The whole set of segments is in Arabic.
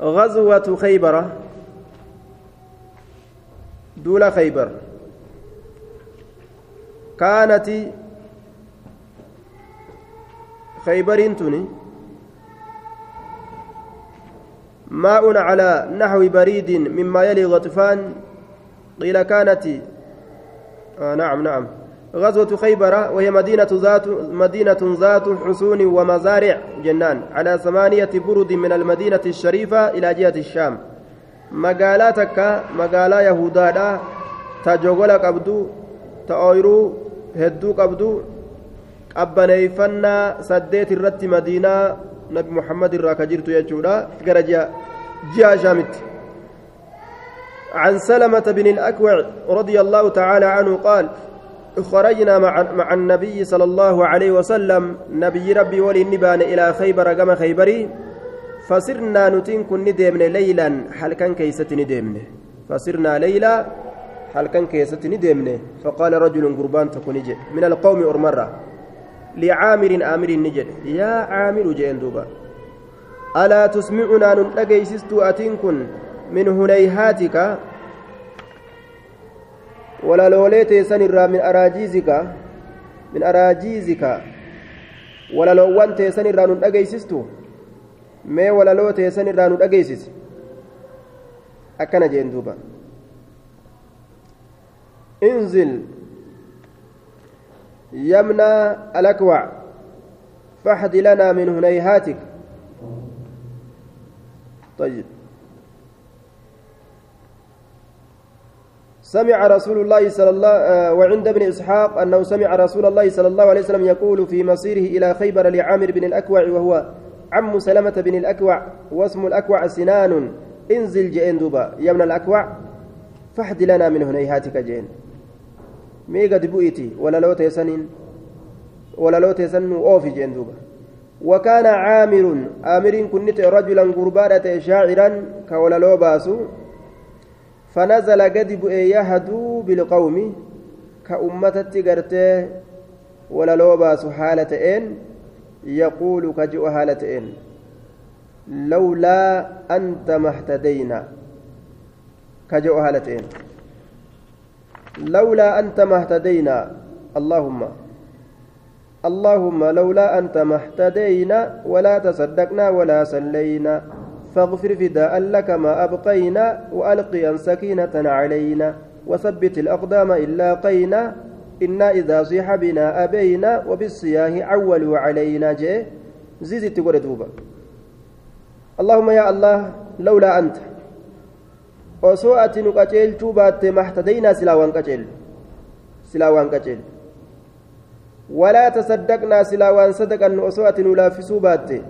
غزوة خيبر. دول خيبر. كانت خيبر تني ماء على نحو بريد مما يلي غطفان. قيل كانت آه نعم نعم. غزوة خيبر وهي مدينة ذات مدينة ذات حصون ومزارع جنان على ثمانية برد من المدينة الشريفة إلى جهة الشام. مقالاتك مقالا يهودا تجوغل قبدو تأويرو هدو قبدو irratti madiinaa nabi muhammad irraa ka jirtu jechuudha gara ji'a shaamitti عن سلمة بن الأكوع رضي الله تعالى عنه قال خرجنا مع, مع النبي صلى الله عليه وسلم. نبي ربي ولي النبان إلى خيبر كما خيبري. فصرنا نتين كن ندمن ليلا. هل كان كيست ندمن؟ فصرنا ليلا. هل كان ندمن؟ فقال رجل قربان تكون من القوم أرمرة. لعامر آمر نجد يا عامر جين دوبا. ألا تسمعنا نلقيسست أتين كن من هنيهاتك؟ ولا لوليت سنرا من أراجيزك من أراجيزك. ولا لو وانت سنرا نلقيسستو mee walaloo teessan irraa nu dhageessisi akkana jeen duuba inzil يمنى الأكوع. فاحد لنا من هنيهاتك. طيب. سمع رسول الله صلى الله آه وعند ابن إسحاق أنه سمع رسول الله صلى الله عليه وسلم يقول في مصيره إلى خيبر لعامر بن الأكوع وهو عم سلمة بن الأكوع واسم الأكوع سنان انزل جئين دوبا يمن الأكوع فاحد لنا من هنيهاتك جئين gadi bu'iti walaloo teessaniin walaloo teessan nu oofi jeen duuba وكان عامر آمر كنت رجلا قربانة شاعرا كولالو باسو فنزل قد يهدو بالقوم كأمة قرته ولالو باسو حالة إن يقول كجؤ حالة إن. لولا أنت ما اهتدينا. كجؤ حالة إن. لولا أنت ما اهتدينا. اللهم. اللهم لولا أنت ما اهتدينا ولا تصدقنا ولا صلينا. فاغفر فداء لك ما أبقينا وألقيا سكينة علينا وثبت الأقدام إلا قينا إنا إذا صيح بنا أبينا وبالصياه عولوا علينا جي زيزي تقول دوبا اللهم يا الله لولا أنت silaa waan qaceellu silaa waan qaceellu walaa tasaddaqnaa silaa waan sadaqannu osoo ati nu laaffisuu baatte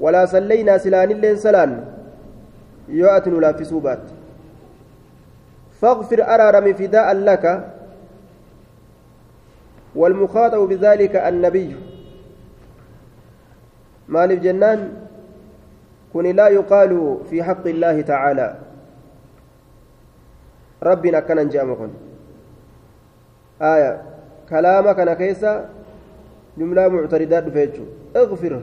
walaa sallaynaa silaanilleen salaannu yoo ati nu laaffisuu baatte فاغفر أرارم فداء لك والمخاطب بذلك النبي مالف جنان كن لا يقال في حق الله تعالى je'ama kun aya kalaama kana keessa jumlaa muctaridaa dhufe jechuu اغفر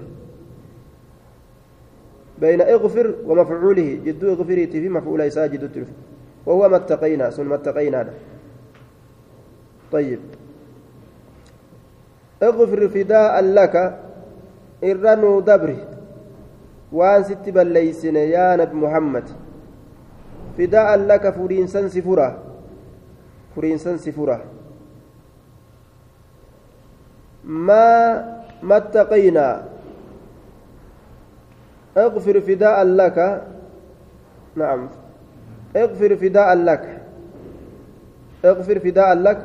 بين اغفر ومفعوله جد اغفري في مفعول ساجد التلف وهو ما اتقينا ثم اتقينا هذا. طيب. اغفر فداء لك إرنو دبري وان ست بليسن يا نبي محمد. فداء لك فرينسان سفرة فرينسان سفرة ما ما اتقينا. اغفر فداء لك. نعم. اغفر فداء لك. اغفر فداء لك.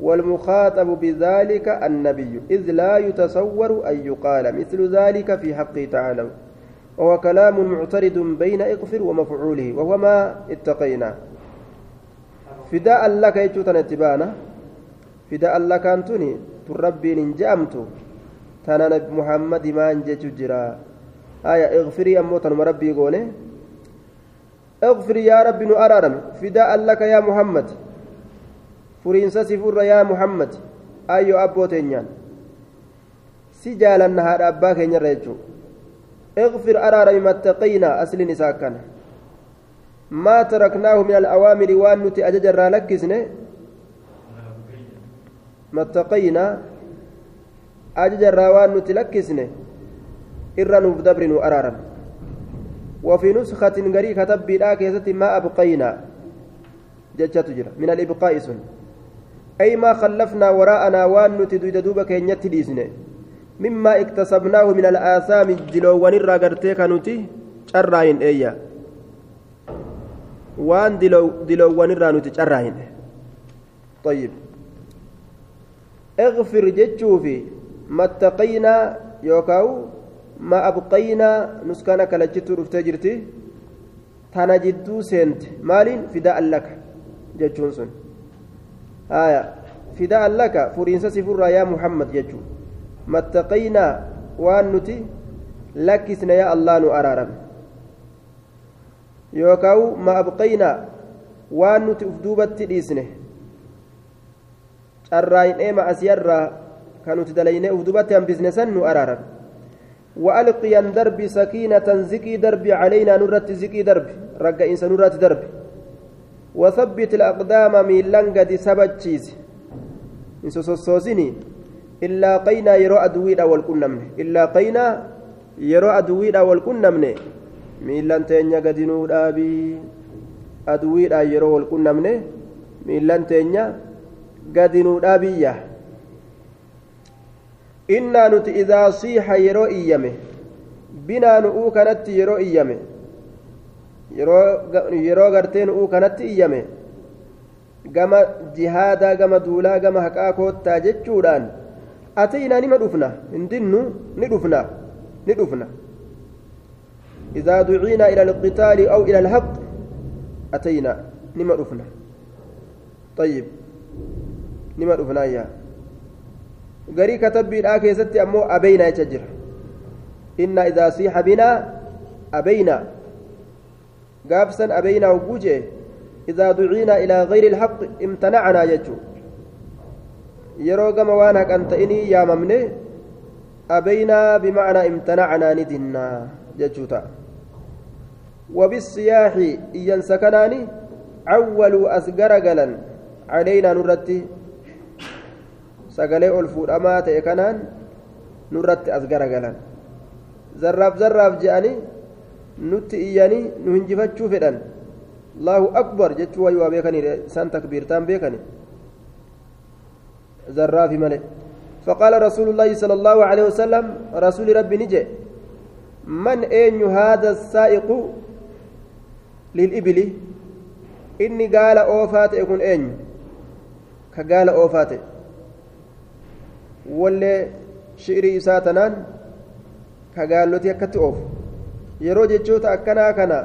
والمخاطب بذلك النبي. إذ لا يتصور أن يقال مثل ذلك في حقه تعالى. وهو كلام معترض بين اغفر ومفعوله. وهو ما اتقينا. فداء لك يجوتن اتبانا فداء لك أنتني تربي نجامت نبي محمد ما انجج جرا. آية اغفري أموتا مربي قوله اغفري يا ربي نؤررم فداء لك يا محمد. فرينسا سفر يا محمد. أيو أبو تنيان سجالا نهار أباك ينرجو اغفر أرارم ما اتقينا أسل نساكنا ما تركناه من الأوامر وأن نتي أججر لكسنه ما اتقينا أججر وأن نتي لكسنه إرى نبدبر وأرارا وفي نسخة غري كتب بلا كيست ما أبقينا جتشا تجرى من الإبقاء سن أي ما خلفنا وراءنا وأن نتي دوبا كينيت ديسنه مما اكتسبناه من الآثام دلوان الراغرتي كانوتي شراين إيا وان دلو دلوان الرانوتي شراين طيب اغفر جتشوفي ما اتقينا يوكاو ما أبقينا نسكانا كالجتو رفتجرتي تانا جدو سنت مالين فداء لك جتشون سن آية فداء لك فرينسا سفر يا محمد جتشون mattaqaynaa waan nuti lakkisne yaa allah nu araaran yookaan ma abqaynaa waan nuti uf duubatti dhiisne carraayin'ee ma'asiyarraa kan nuti dalaynee uf duubatti hambisne san nu araaran وألقيا دربي سكينة زكي دربي علينا نرت زكي دربي رجع إنسان نرت دربي وثبت الأقدام ميلان قد سبت شيز إنسو سوسيني illaa qaynaa yeroo aduwwiidha wal qunnamne illaa qaynaa yeroo aduwwiidha wal qunnamne miillan teenya gadinuu dhaabii aduwwiidha yeroo wal qunnamne miillan teenya gadinuu dhaabiyya innaa nuti idaa siixa yeroo iyyame binaa nu'uu kanatti yeroo iyyame yeroo gartee nu'uu kanatti iyyame gama jihaadaa gama duulaa gama haqaa koottaa jechuudhaan أتينا نما دفنا ندنو ندفنا ندفنا إذا دعينا إلى القتال أو إلى الحق أتينا نما دفنا طيب نما دفنا يا غري كتب الآكي ستي أمو أبينا يتجر. إن إذا صيح بنا أبينا. قابسا أبينا وبوجه إذا دعينا إلى غير الحق امتنعنا يجو. yeroo gama waan haqan ta'inii yaamamne abeynaa bimacnaa imtanacnaa ni dinnaa jechuu ta'a وبالسياح إيان سكناني عولوا أسقر قلا علينا نرتي. سقلي ألفود أما تيكنان نرتي أسقر قلا زراف زراف جاني nutti iyyanii nu hinjifachuu fedhan. Allahu akbar jechuu wayi waa beekanii isaan takbiirtaan beekanii? زراف ملئ فقال رسول الله صلى الله عليه وسلم رسول ربي نجي من أين هذا السائق للإبل إني قال أوفات يكون أين كقال أوفات ولا شعري إساتنان كقالوتي أكت أوف yeroo jechoota akkanaa kana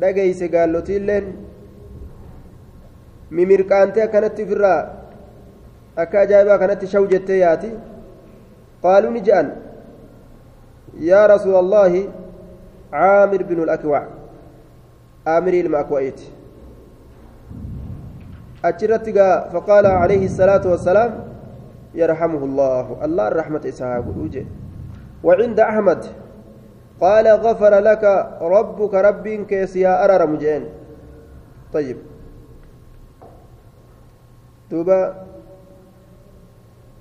dhageyse gaallotiilleen mimirqaantee akkanatti ofirraa akka ajaa'ibaa kanatti shaw jettee yaati qaaluu ni je'an yaa rasuula allaahi caamir binu lakwac aamirii ilma akwa'iiti achirratti gaa faqaala calayhi الsalaatu wassalaam yarxamuhu allahu allah الرحمة إسحاق وعند أحمد قال غفر لك ربك رب كيس يا أرر مجين. طيب. دوبا.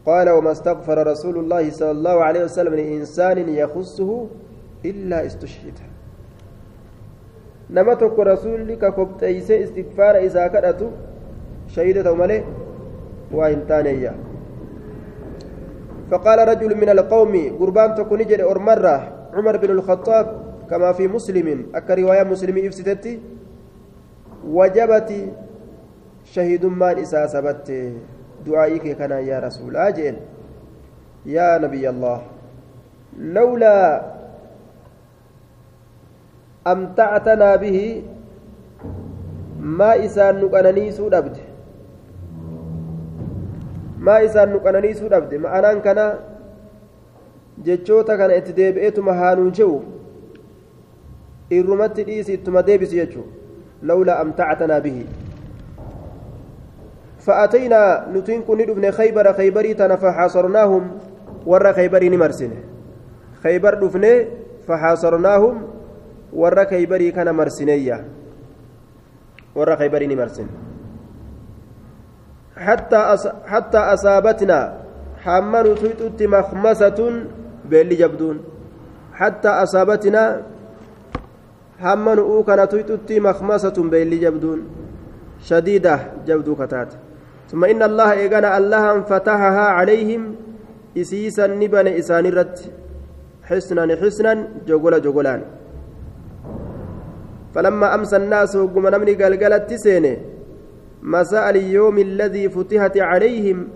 قال وما استغفر رسول الله صلى الله عليه وسلم لإنسان يخصه إلا استشهد. nama tokko rasuulli ka kobxeeyse istigfaara isaa kadhatu shahida ta'u malee waa hin فقال رجل من القوم قربان تكون جد أرمرة عمر بن الخطاب كما في مسلم. أك رواية مسلم إفستتي وجبت شهيد ما إسا سبت. دعائك كان يا رسول أجل يا نبي الله لولا أمتعتنا به ما إسان نقنني سود ما إسان نقنني سود أبد معنى كان jechoota kana itti deebi'eetuma haanuu jehu irrumatti dhiisi ittuma deebisu jechuu lawlaa amtactanaa bihi. فأتينا نتين كن ندفن خيبر خيبري تنا فحاصرناهم ور خيبري نمرسن خيبر دفن فحاصرناهم ورا كيبري كان مرسنية ورا كيبري مرسن حتى. حتى أصابتنا حمنوا تيتوت مخمسة بيلي جبدون. حتى أصابتنا حمنوا كان تيتوت مخمسة بيلي جبدون. شديدة جبدو كتات. ثم إن الله إيقنا الله فتحها عليهم إسيسا نبن إسان الرت حسنا حسنا جوغولا جوغولان فلما أمسى الناس وقم نمني قلقلت سينه مساء اليوم الذي فتحت عليهم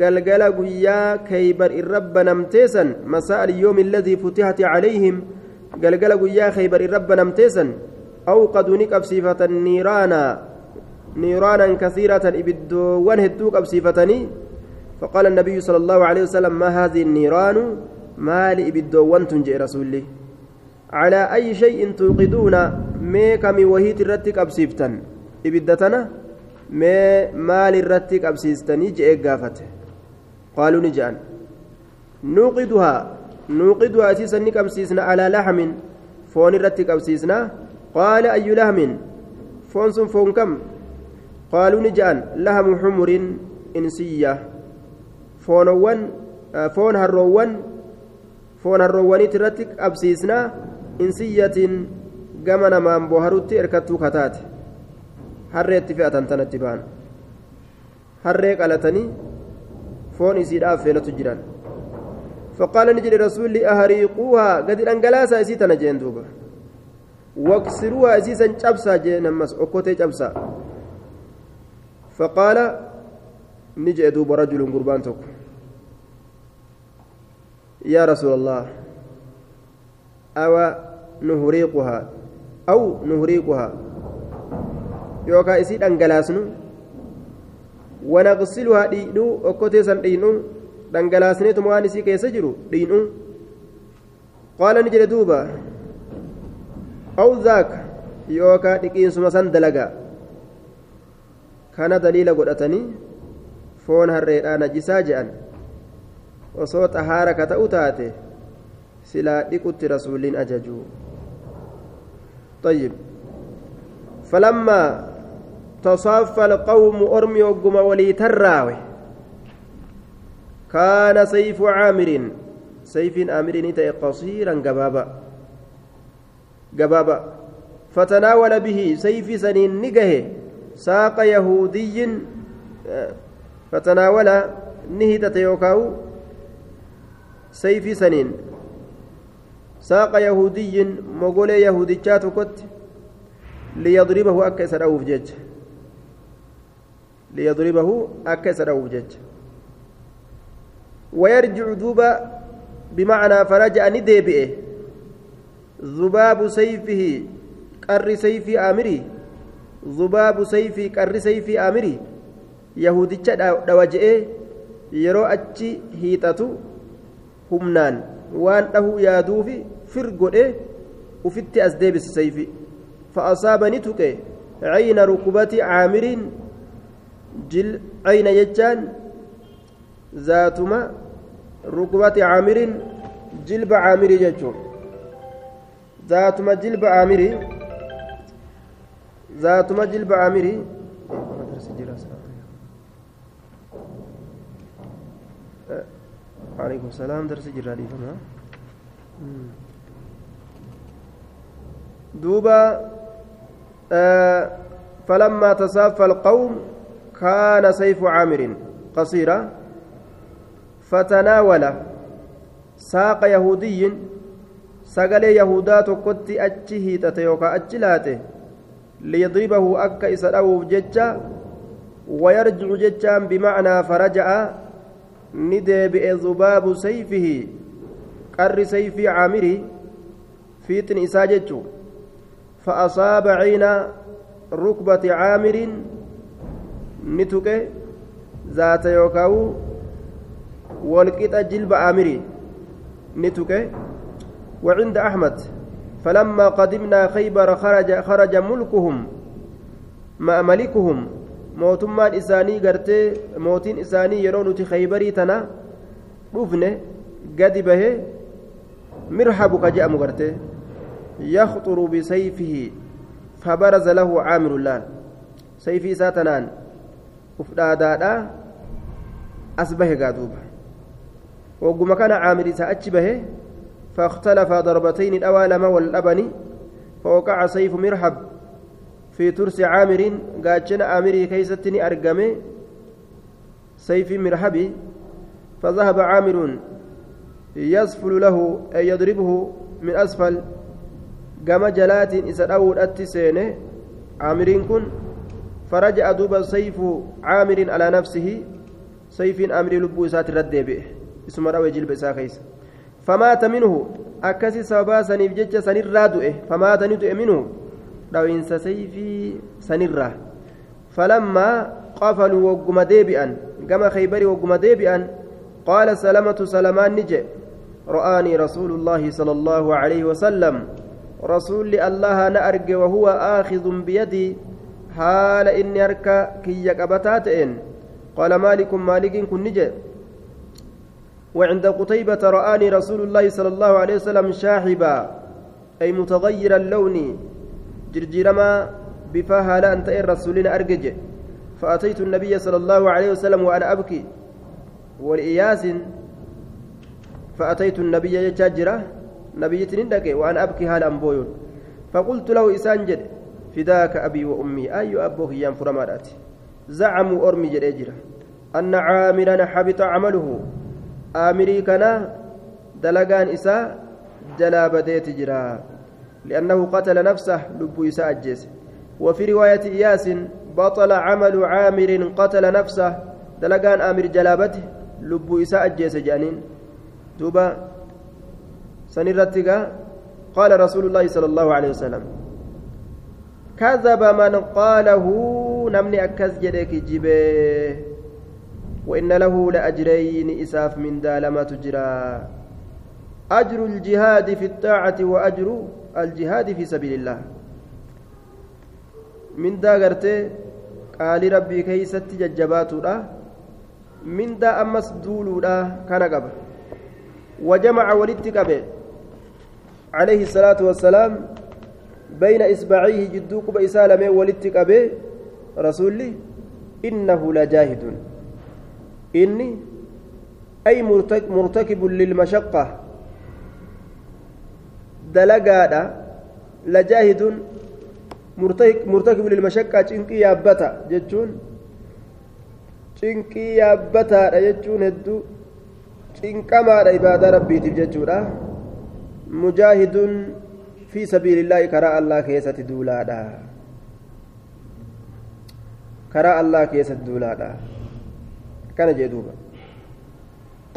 قلقل قيا كيبر الرب نمتيسا مساء اليوم الذي فتحت عليهم قلقل قيا خيبر الرب نمتيسا أوقدوا نكب صفة النيرانا. نيرانا كثيرة إبدوان هدوك أبصفتني فقال النبي صلى الله عليه وسلم ما هذه النيران؟ ما لإبدوان تنجي رسولي. على أي شيء توقدون؟ ميكم وهيت الرتك أبصفتا إبدتنا؟ Mee maal irratti qabsiistanii je'ee gaafate qaaluu ni je'an nuuqiduhaa nuuqiduhaa isiisan ni qabsiisna alaa laxmin foon irratti qabsiisna qaala ayyu lahmin foon sun foon kam qaaluu ni je'an lahamu xumurin insiyya foonowwan foon harroowwan foon harroowwaniit irratti qabsiisna insiyyatiin gama namaan booharutti erkattuu kataate harreetti fe'atan tanatti ba'an. Harree qalatanii foon isiidhaaf feelatu jiran. فقال نجد رسول أهريقوها قد أنقلاسا إسيتا نجين دوبا واكسروها إسيسا جبسا جين أمس أكوتي جبسا فقال نجي دوب رجل قربان تكو يا رسول الله أو نهريقها أو نهريقها yookaan isii dhangalaasnu wanaqsiluhaa dhiidhuu okkotee san dhiidhuu dhangalaasneetuma waan isii keessa jiru dhiidhuu qaala ni jedhe duuba aw zaaka yookaan dhiqiinsuma san dalagaa kana daliila godhatanii foon harreedhaa najisaa je'an osoo xahaara ka ta'u taate silaa dhiqutti rasuulliin ajajuu طيب فلما تصافى القوم أرمي وقم ولي تراوي. كان سيف عامر. سيف عامر نتأي قصيرا قبابا قبابا فتناول به سيف سنين نقه. ساق يهودي. فتناول نهدة يوكاو سيف سنين. ساق يهودي. مقول يهودي كت ليضربه liyadribahu akka isa dha'uuf jecha wayarjicu duuba bimacnaa faraja'a ni deebi'e zubaabu sayfihi qarri sayfii aamirii zubaabu sayfii qarri sayfii aamirii yahudicha dhawa je'ee yeroo achi hiixatu humnaan waan dhahuu yaaduufi fir godhe ufitti as deebise sayfi fa tuqe cayna rukubati caamiriin عين يجان؟ ذاتما ركبة عامر جلب عامر يجو ذاتما جلب عامر ذاتما جلب عامر. عليكم السلام درس جرالي فما. دوبا آه فلما تصافى القوم كان سيف عامر قصيرا فتناول ساق يهودي سقل يهودات كت أجه تتيوكا أجلاته ليضربه أكا إسرأوف ججا ويرجع ججا بمعنى فرجع ندب ذباب سيفه قر سيف عامري فيتن إساجته فأصاب عين ركبة عامر نتك ذات يوكاو والقطة جلب عامر نتك وعند أحمد فلما قدمنا خيبر خرج خرج ملكهم مع ملكهم isaanii gartee mootiin isaanii yeroo nuti khaybarii tana dhufne gadi bahe مرحب كجاء مغرته يخطر بسيفه فبرز له عامر اللان سيفي ساتنان ufdhaadaadha as bahe gaa duuba. Wagguma kana caamir isa achi bahe فاختلف ضربتين الأوى لما والأبني فوقع سيف مرحب في ترس عامر قاتشنا عامري كيستني أرقمي سيف مرحبي فذهب عامر يسفل له أي يضربه من أسفل قام جلات إذا أول أتسينه عامرين كن فرجع دوب سيف عامر على نفسه سيف أمر لبو سات رد به اسم روي جلب ساخيس فمات منه أكسي سبا سنيف جج سنرا دوئه فمات ندؤ منه لو إنس سيفي سنرا فلما قفلوا وقم ديبئا كما خيبري وقم ديبئا قال سلمة سلمان نجي رآني رسول الله صلى الله عليه وسلم رسول الله نأرج وهو آخذ بيدي حال إني أركا كي قبتاتئن قال مالك مالك كن نجي وعند قتيبة رآني رسول الله صلى الله عليه وسلم شاحبا أي متغير اللون جرجرما بفاها لا أنت الرسولين أرجج فأتيت النبي صلى الله عليه وسلم وأنا أبكي والإياس فأتيت النبي يجاجرة نبي تنندك وأنا أبكي هال أنبويون فقلت له إسانجد فداك أبي وأمي أي أبوه يام فرمادات؟ زعموا أرمي جريجرة أن عامرا حبط عمله. آمري كان دلقان إساء جلا بديت جرا. لأنه قتل نفسه لب إساء الجيس وفي رواية إياس بطل عمل عامر قتل نفسه. دلقان آمر جلابته لب إساء الجيس جانين. دوبا سنرتك قال رسول الله صلى الله عليه وسلم كذب من قاله نمني أكز جدك جبه وإن له لأجرين إساف من دالما تجرى. أجر الجهاد في الطاعة وأجر الجهاد في سبيل الله. من دا غرتي قال ربي كيست ججباتنا من دا أمس دولونا كان قبل. وجمع ولدت قبل. عليه الصلاة والسلام بين إصبعيه جدوك بإسالة ولدت قبل رسولي إنه لجاهد إني أي مرتكب للمشقة دلقادا لجاهد مرتكب للمشقة cinqii yaabbata jechuun cinqii yaabbataadha jechuun hedduu cinqamaadha ibaadaa rabbiitiif jechuudha mujaahidun allah keessatti duulaadha karaa allah keessatti duulaadha akkana jee duuba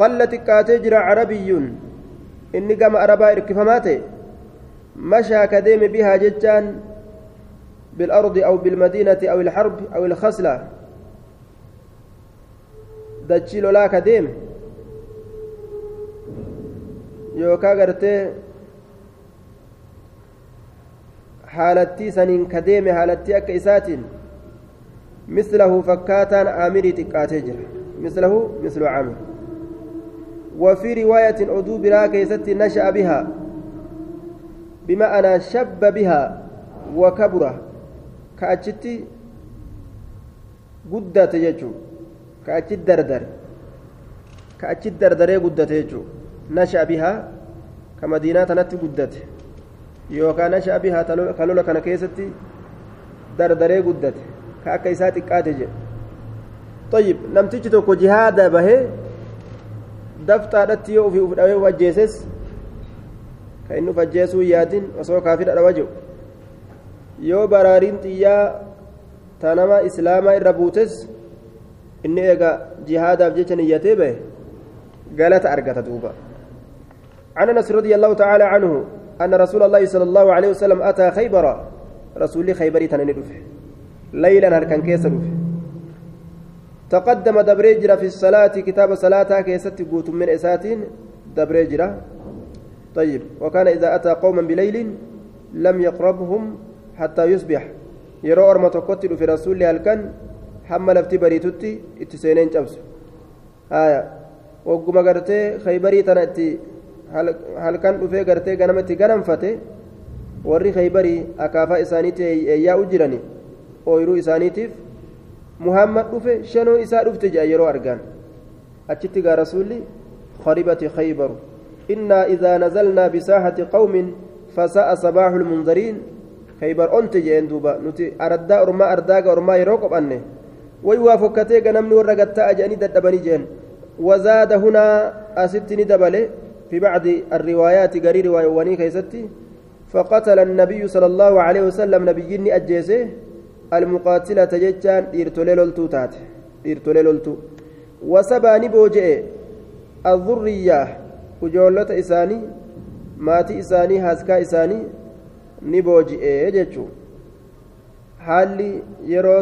qalla xiqqaatee jira carabiyyuun inni gama arabaa irkifamaa ta'e mashaa ka deeme bihaa jechaan بالأرض أو بالمدينة أو الحرب أو الخصلة دتشي لولا كديم يوكا حالتي سنين كديم حالتي أكا إساتين مثله فكاتان عامري تكاتجر مثله مثل عامر وفي رواية عدو برا كيست نشأ بها بمعنى شب بها وكبره. كأجتي قدت يجو كأجت دردر. كأجت دردري قدت يجو نشأ بها كمدينة تنت قدت يوكا نشأ بها كلولا كان كيستي دردري قدت كأكا إسات إكاتي طيب نمتيجي توكو جهاد به دفتر يو في وجيسس كأنه فجيسو يادين وسوى كافر على وجهه yoo baraariin xiyyaa ta nama islaamaa irra buutes inni eega jihaadaaf jecha niyyatee bahe galata argata duuba. عن انس رضي الله تعالى أن رسول الله صلى الله عليه وسلم أتى خيبر. رسول خيبر تنندف ليلا هركن كيس تقدم دبريجرا في الصلاة كتاب صلاة كيست قوت من إساتين دبريجرا. طيب وكان إذا أتى قوما بليل لم يقربهم حتى يصبح. يرى أرمى تقتل في رسول هلكن حمى لفتي بريتوتي اتسينين جبس آية. وقم قرتي خيبري تنأتي halkan dhufee gartee ganamatti ganamfate warri khaybarii akaafaa isaaniitti eeyyaa'u jirani ooyiruu isaaniitiif muhammad dhufe shanoo isaa dhufte jedha yeroo argaan achitti gaa rasuulli kharibati khaybaru innaa idaa nazalnaa bisaaxati qawmin fasa'a sabaaxu lmunzariin khaybar onte jeen duuba nuti araddaa ormaa ardaaga ormaa yeroo qophanne way waa fokkatee ganamni warra gatta'a jedhanii dadhabanii jeen وزاد هنا أستني دبله في بعض الروايات قري رواية كيستي فقتل النبي صلى الله عليه وسلم نبيني أجيسه المقاتلة جتان إرتولي لولتو تات إرتولي لولتو وسباني بوجئ الذرية وجولة إساني ماتي إساني هاسكا إساني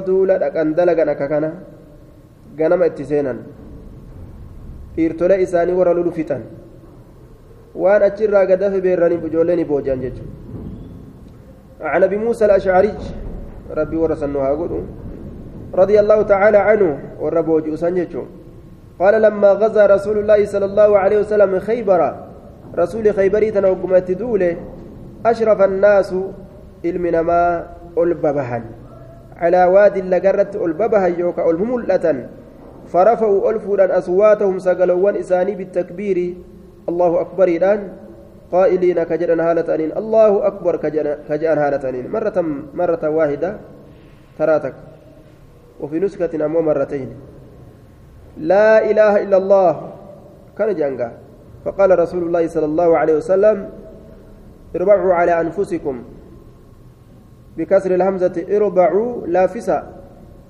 duula dhaqan dalagan akka kana ganama itti seenan dhiirtolee isaanii warra lulu fixan waan achirraa gadafe beerranii ijoollee ni booji'an jechuudha. عن أبي موسى الأشعري ربي ورسنها قولوا رضي الله تعالى عنه والربوج اسنجته قال لما غزا رسول الله صلى الله عليه وسلم خيبر رسول خيبري تنوقمت دولة أشرف الناس المنما ألببها على واد لقرت ألببها يوكا ألمملة فرفعوا ألفودا أصواتهم سقلوان إساني بالتكبير الله أكبر الآن قائلين كجأن هالة أنين الله أكبر كجأن هالة أنين مرة مرة واحدة تراتك وفي نسخة أمو مرتين لا إله إلا الله كان جانجا فقال رسول الله صلى الله عليه وسلم اربعوا على أنفسكم بكسر الهمزة اربعوا لافسا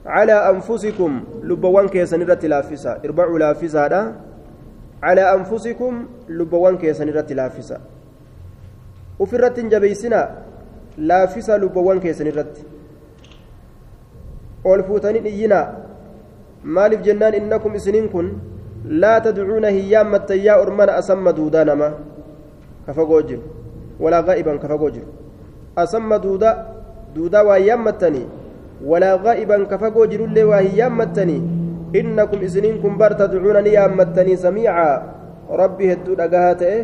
على أنفسكم لبوان كيسنرة لافسا اربعوا لافسا على أنفسكم لبوان كيسنرة لافسا وفي الرت جبيسنا لافسا لبوان إينا kun laa tadcuuna hiyyaammatta yaa ormana asamma duudaa nama ka fagoo jiru walaa gaa'iban ka fagoo jiru asamma duudaa duudaa waa hiyyaammattanii walaa gaa'iban ka fagoo jirullee waa hiyyaammattanii tadcuuna ni yaammattanii samiicaa rabbi hedduu dhagahaa ta'e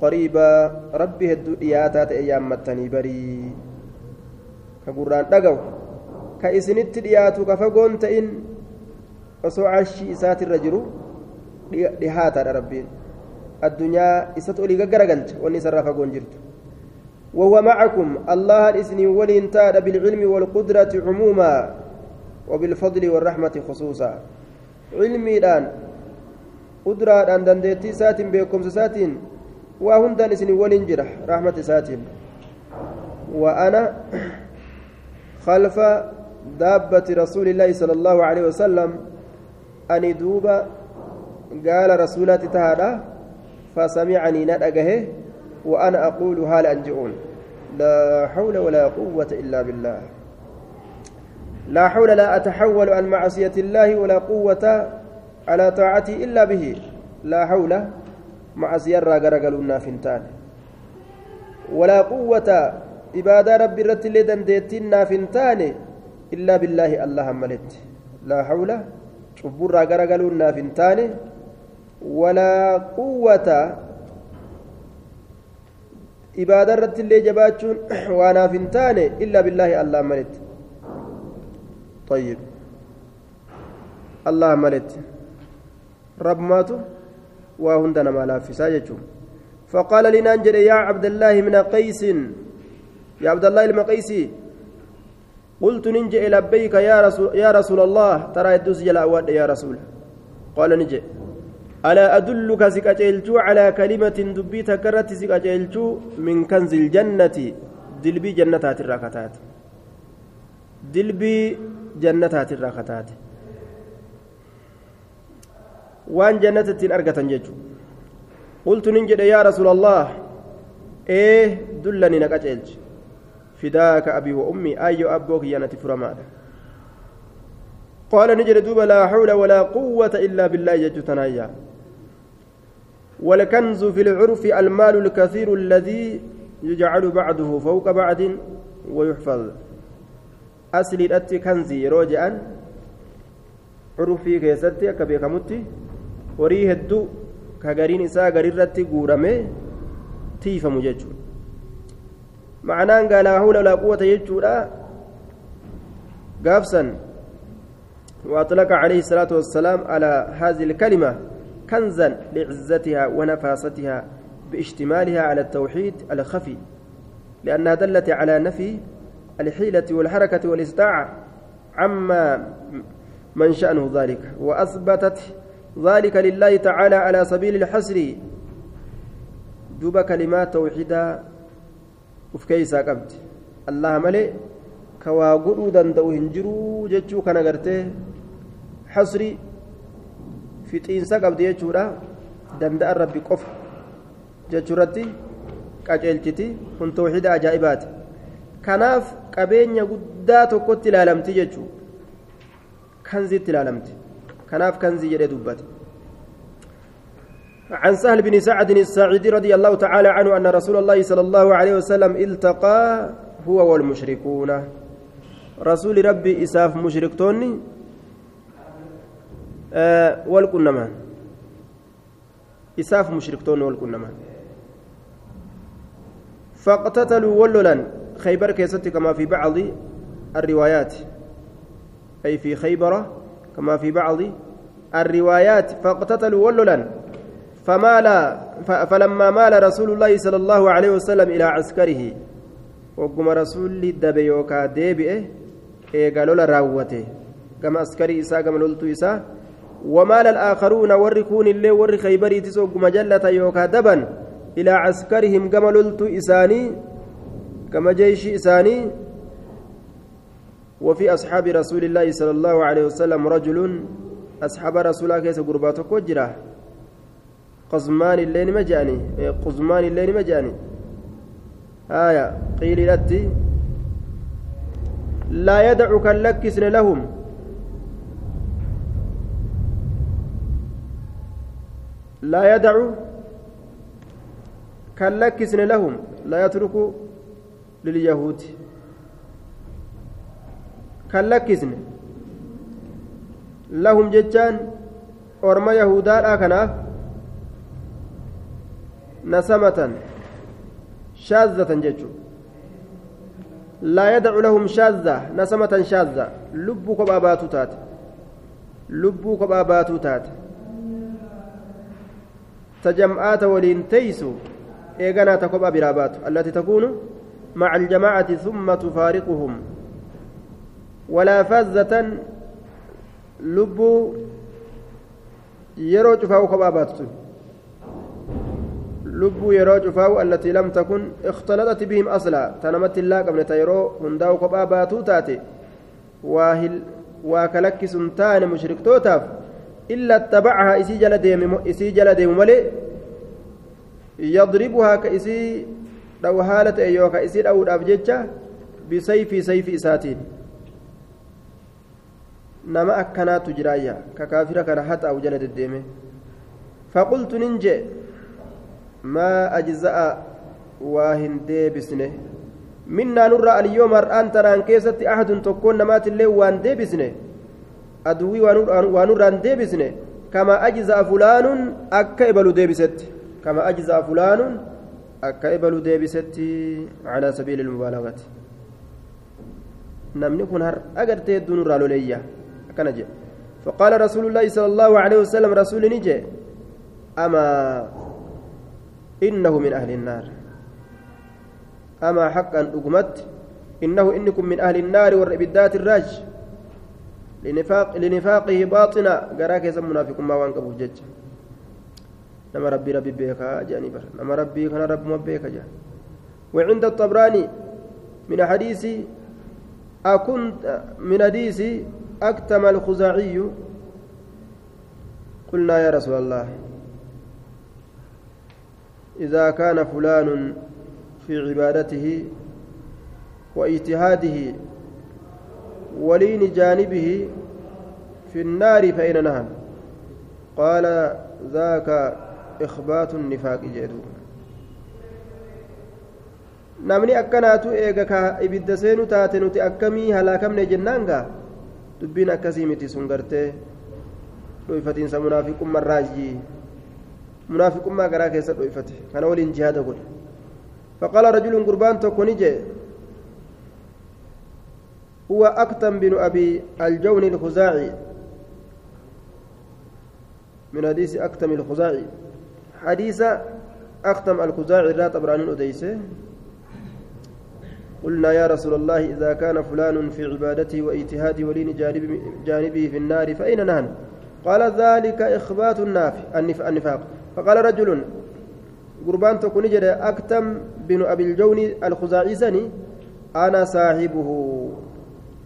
qariibaa rabbi hedduu dhiyaataa ta'e yaammattanii barii ka gurraan dhagahu ka isinitti dhiyaatu ka fagoon ta'in osoo arshii isaatirra jiru dhihaataadha rabbiin addunyaa isatu olii gaggaragalcha wanni isarraa fagoon jirtu وهو معكم الله إسني ولين تاد بالعلم والقدرة عموما وبالفضل والرحمة خصوصا الآن قدرة أن دندتي سات بكم سات وهندان إسني ولين جرح رحمة سات وأنا خلف دابة رسول الله صلى الله عليه وسلم ani duuba gaala rasuulatti tahaadha فسمعني ندقه وأنا أقول هال أنجئون لا حول ولا قوة إلا بالله لا حول لا أتحول عن معصية الله ولا قوة على طاعتي إلا به. لا حول معصية راقرقلنا فنتان ولا قوة إبادة ربي رتل دندتنا فنتان إلا بالله الله ملت. لا حول cubburraa garagaluun naaf hin taane walaa quwwata ibaada irratti illee jabaachuun waa naaf hin taane illaa billaahi allah maletti طيب. الله ملت. رب ماتو. وهندنا ما في ساجتهم فقال لنانجل يا عبد الله من قيس. يا عبد الله المقيسي قلت ننجي لبيك يا رسول يا رسول الله. ترى يدوس جل يا رسول. قال نجي ألا أدلك سكاجيلتو على كلمة دبي تكرت سكاجيلتو من كنز الجنة؟ دلبي جنتات الراكتات دلبي جنتات الراكتات وان جنة أرقة جيجو قلت ننجي يا رسول الله إيه دلني نكاجيلتو فداك أبي وأمي أي أبوك يانتي فرمادا قال نجد دوب لا حول ولا قوة إلا بالله يجتنايا والكنز في العرف المال الكثير الذي يجعل بعضه فوق بعض ويحفظ أصلي أتي كنزي روجعا عرفي كيستي كبيكمتي وريه الدو كغرين إساء غريرتي قورمي tiifamu jechuudha. قال لا حول ولا قوة يجودا قافسا وأطلق عليه الصلاة والسلام على هذه الكلمة كنزا لعزتها ونفاستها باشتمالها على التوحيد الخفي لأنها دلت على نفي الحيلة والحركة والاستطاعة عما من شأنه ذلك وأثبتت ذلك لله تعالى على سبيل الحسر دوب كلمات توحيدا qabdi allaha malee ka waa godhuu danda'u hin jiruu jechuu kana gartee hasri fixiinsa qabdi jechuudha danda'an rabbi qofa jechuurratti qaceelchiti kun tawxiida ajaa'ibaati kanaaf qabeenya guddaa tokkotti ilaalamti jechuu. Kanziitti ilaalamti. Kanaaf kanzii jedhee dubbate. عن سهل بن سعد الساعدي رضي الله تعالى عنه أن رسول الله صلى الله عليه وسلم التقى هو والمشركون رسول ربي إساف مشركتوني آه والكنمان إساف مشركتوني والكنمان فاقتتلوا وللا خيبر كيست كما في بعض الروايات. أي في خيبر كما في بعض الروايات. فاقتتلوا وللا. فمال فلما مال رسول الله صلى الله عليه وسلم إلى عسكره وقم رسول دبيوكا ديبئه إيقالوا راوته كما عسكري إساء كما لولتو إساء ومال الآخرون وركون اللي ور خيبري تسوق مجلة يوكا دبا إلى عسكرهم كما لولتو إساني كما جيش إساني وفي أصحاب رسول الله صلى الله عليه وسلم رجل أصحاب رسول الله كيس قرباتك وجره قزمان الليل مجاني. قزمان الليل مجاني. آية قيل لتي لا يدع كاللكسن لهم. لا يدع كاللكسن لهم. لا يترك لليهود. كاللكسن لهم جتان أرمى يهودا كناف نسمة شاذة ججو لا يدع لهم شاذة. نسمة شاذة. لبك باباتو تات. لبك باباتو تات. تجمعات ولين تيسو. إيغانا تكوبا برابات التي تكون مع الجماعة ثم تفارقهم ولا فزة لب يرو فاو كباباتو lubbuu yeroo cufaa'u allatii lam takun ikhtaladati bihim asla tanamatti illaa qabne ta yeroo hundaa'u kophaa baatuu taate waa kalakkisun taane mushriktootaaf illa attabacahaa isii jala deemu malee yadribuhaa ka isii dhawu haala ta'e yookaan isii dhawuudhaaf jecha bisayfii sayfii isaatiin. Nama akkanaatu jiraayya ka kaafira kana haxaa'u jala deddeeme. Faqultu nin jee maa ajza'a waa hin deebisne? Minnaa nurraa aliyyoo mar'aan tanaan keessatti ahadun tokkoon namaatillee waan deebisne? Aduwwii waa hin deebisne? Kama ajza'a fulaanuun akka ibalu deebisetti. Kama ajza'a fulaanun أكيبل ديبست على سبيل المبالغة. namni kun har agartee hedduun irraa loleeyya akkana jedhe faqaala rasuulullaahi sala allaahu aleyhi wasalam rasuuli ni jee amaa إنه من أهل النار. أما حقا أقمت إنه إنكم من أهل النار والربدات الراج. لنفاق لنفاقه باطنا. قراك يسمى منافق ما وان قبو جج. نما ربي ربي بيكا جاني بر نما ربي كان رب مبيكا جا وعند الطبراني من حديث أكنت من حديث أكتم الخزاعي قلنا يا رسول الله إذا كان فلان في عبادته واجتهاده ولين جانبه في النار فأين نهى قال ذاك إخبات النفاق جدو namni akkanaatu eega ka ibidda seenu taate nuti akkamii halaakamne jennaan gaa dubbiin akkasii miti sun gartee dhuyfatiinsa munaafiqummarraajii munaafiqummaa garaa keessa dhoyfate kana waliin jihaada godhe فقال رجل قربان تكونيجي هو أكتم بن أبي الجون الخزاعي من حديث أكتم الخزاعي حديث أختم الخزاعي لا طبراني أديسه قلنا يا رسول الله إذا كان فلان في عبادته واجتهاده ولين جانبه في النار فأين نحن؟ قال ذلك إخبات النافع النفاق. فقال رجل قربان تكون جد أكتم بن أبي الجون الخزاعي سني أنا صاحبه.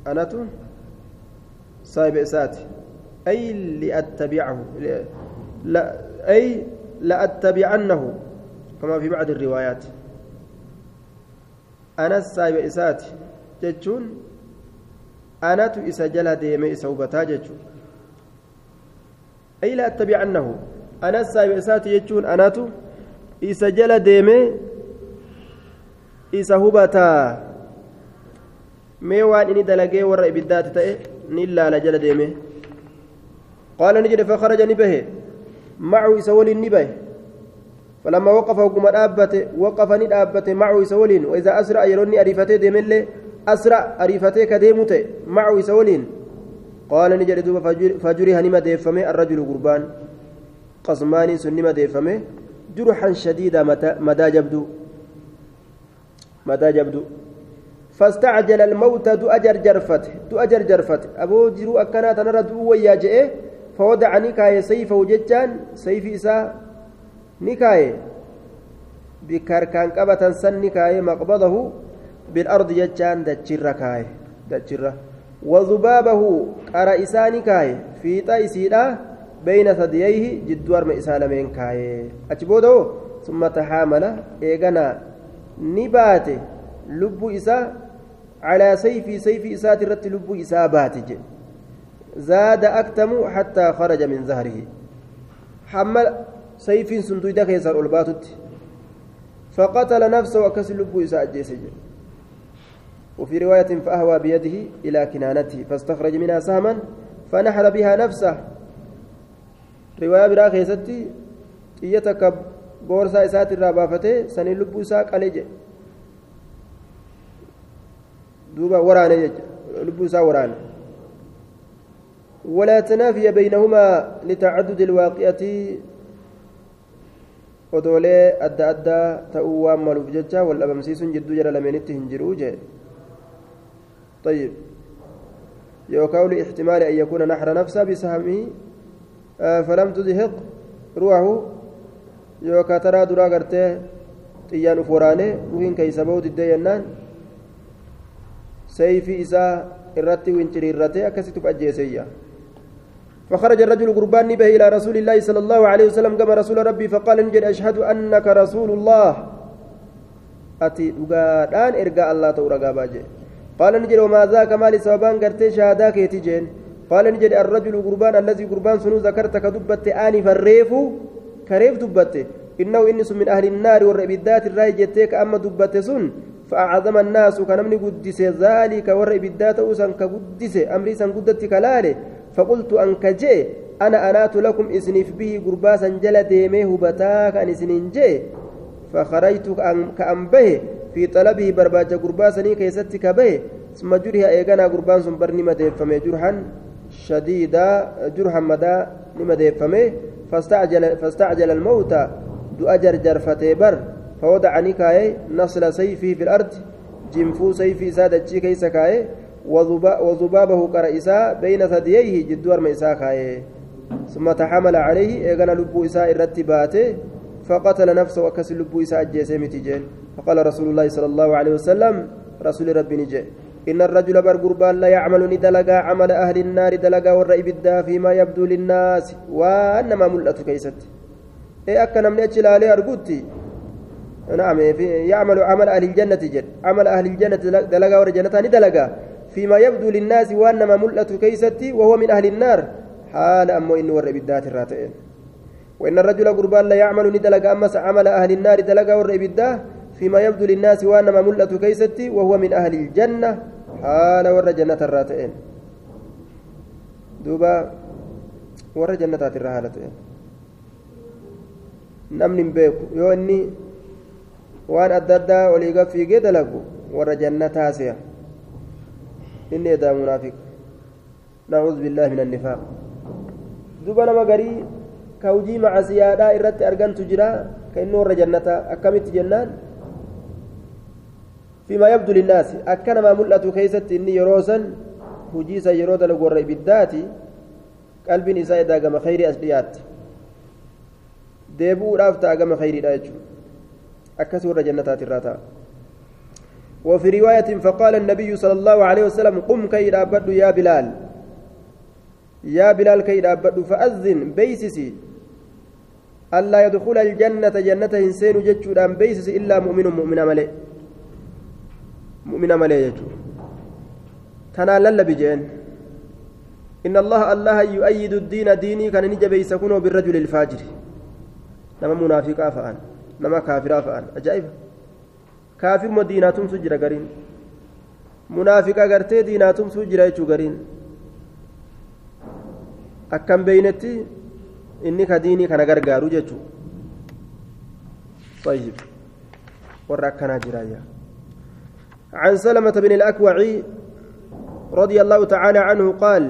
أنا صاحب إساتي. أي لأتبعه. لا أي لأتبعنه كما في بعض الروايات. أنا صاحب إساتي جتشون؟ أنا إسا جلا ديمي وبتا أي لأتبعنه أنا صاحب إساتي جتشون أنا إسا جلا هبتا mee waan inni dalagee warra ibiddaati ta'e ni ilaala jala deeme qaala ni معه يسولين نبه فلما وقف وقم دابته وقف ندابته معه يسولين وإذا أسرع يروني أريفته ديمله أسرع أريفته كديمته معه يسولين قال نجد دوب فجري هنما ديفمه الرجل قربان. قسمان سنما ديفمه. جرحا شديدا مدى جبدو. مدى جبدو. فاستعجل الموت دو أجر جرفت دو أجر جرفت أبو جرو أكنا تنرى دو ويا جئه فوضع نكاية سيفه جتان سيف إساء نكاية. بكركان قبة سن نكاية مقبضه بالأرض جتان دجر كاية دجر. وذبابه قرى إساء نكاية في تايسيدا بين ثدييه جدوار مئسالمين كاية. أجبوده؟ ثم تحامل إيغانا. نباته لب إساء على سيفي سيفي إسات الرت لب إسابات زاد أكتم حتى خرج من ظهره حمل سيف سندويدا كيسر الباتت فقتل نفسه وكس لب إساء وفي رواية فأهوى بيده إلى كنانته فاستخرج منها سهما فنحر بها نفسه. رواية برا كيستي إيتك بورسا إسات الرابافته سني لب إساء قليجه دوبا ورانا لبوسا ورانا ولا تنافي بينهما لتعدد الواقعة odoolee adda addaa ta'uu waan maluuf jecha wal dhabamsiisuun jidduu jee طيب يوكاو لاحتمال أن يكون نحر نفسه بسهمه فلم تزهق روحه يوكا ترى درا xiyyaanu foraane ruhiin keeysa bahuu diddee jennaan سيفي إساء الرتي وانتريرته أكستف أجيسيا فخرج الرجل قربان به إلى رسول الله صلى الله عليه وسلم كما رسول ربي فقال نجد أشهد أنك رسول الله. أتي دقادان إرقاء الله تورقا باجي. قال نجد وما ذاك مالي سببان قرتي شهداك يتجين قال نجد الرجل قربان الذي قربان سنو ذكرتك دبت آنف الريف كريف دبت إنه إنس من أهل النار والربيدات الرأي جتيك أما دبت سن. فأعظم الناس كنمني قدس ذلك ور إبدات أوسن كقدس أمري سن قدت كلاله فقلت أنك جي أنا أنات لكم إسنف به قرباسا جل ديمه بتاك أن إسنين جي. فخرجت كأنبه في طلبه برباجة قرباسني كيست كبه. ثم جرها إيقنا قربان سنبرني مدفمه جرحا شديدا جرحا مدى لمدفمه فاستعجل فاستعجل الموت دو أجر جرفتي بر. فوضع نكاية نصل سيفه في الأرض. جنفو سيفي سادتشي كيس كاية وذبابه قرئسا بين ثدييه جدور ميسا كاية. ثم تحمل عليه إيغانا لبو إساء الرتباته فقتل نفسه وكس لبو إساء الجيسي متجين فقال رسول الله صلى الله عليه وسلم رسول ربي نجي إن الرجل برقربان لا يعمل ندلقا عمل أهل النار دلقا والرئي بالدا فيما يبدو للناس وأنما ملأت كيست. إيه أكنا من أجل أرقوتي نعم يعمل عمل أهل الجنة جد. عمل أهل الجنة دلقا ورجنتان دلقا فيما يبدو للناس وأنما ملأة كيستي وهو من أهل النار. حال بالذات الراتئين وإن الرجل قربان لا يعمل أمس عمل أهل النار فيما يبدو للناس وأنما ملأة كيستي وهو من أهل الجنة. حال الراتئين دوبا nacuudhu billaahi min annifaaq duba nama garii ka hujii macasiyaadhaa irratti argantu jira ka inni warra jannataa akkamitti jennaan فيما يبدو للناس أكنما ملأت كيست إني يروسا هجيسا يرودا لغور إبداتي قلب نساء داقم خير أسليات ديبو رافتا أقم خير داجو أكسور جنتات الراتا وفي رواية فقال النبي صلى الله عليه وسلم قم كي رابد يا بلال. يا بلال كي رابد فأذن بيسسي. ألا يدخل الجنة جنة إنسان جتشو بيسسي إلا مؤمن مؤمن ملئ. مؤمن ملئ جتشو تنال لبجين إن الله الله يؤيد الدين ديني كان نجب يسكنه بالرجل الفاجر. نما منافقا فأن. نما كافرا فأن. أجائب كافر ما ديناتهم سجرا قرين منافقا قرتي ديناتهم سجرا يجو قرين أكم بينتي إني كديني كان غرغارو جتشو طيب وراكنا جرايا عن سلمة بن الأكوع رضي الله تعالى عنه قال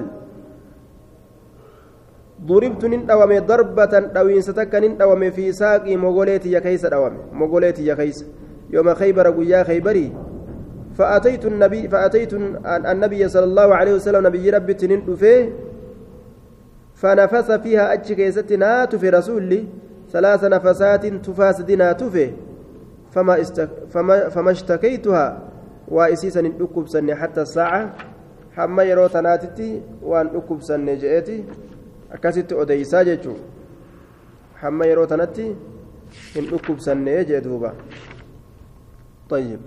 ضربت نندوم ضربة دوين ستك نندوم في ساقي مغوليتي يا كيس دوم مغوليتي يا كيس يوم خيبر قيا خيبري فأتيت النبي فأتيت النبي صلى الله عليه وسلم نبي ربي تنين فنفس فيها أتش كيستنا في رسولي ثلاث نفسات تفاسدنا تفي فما, استك فما, فما اشتكيتها وإسيسا نكبسني حتى الساعة حما يرو تناتتي وأن أكبسني جئتي odeysaa jechuun hamma yeroo tanatti hin dhukkubsannee jee duuba طيب.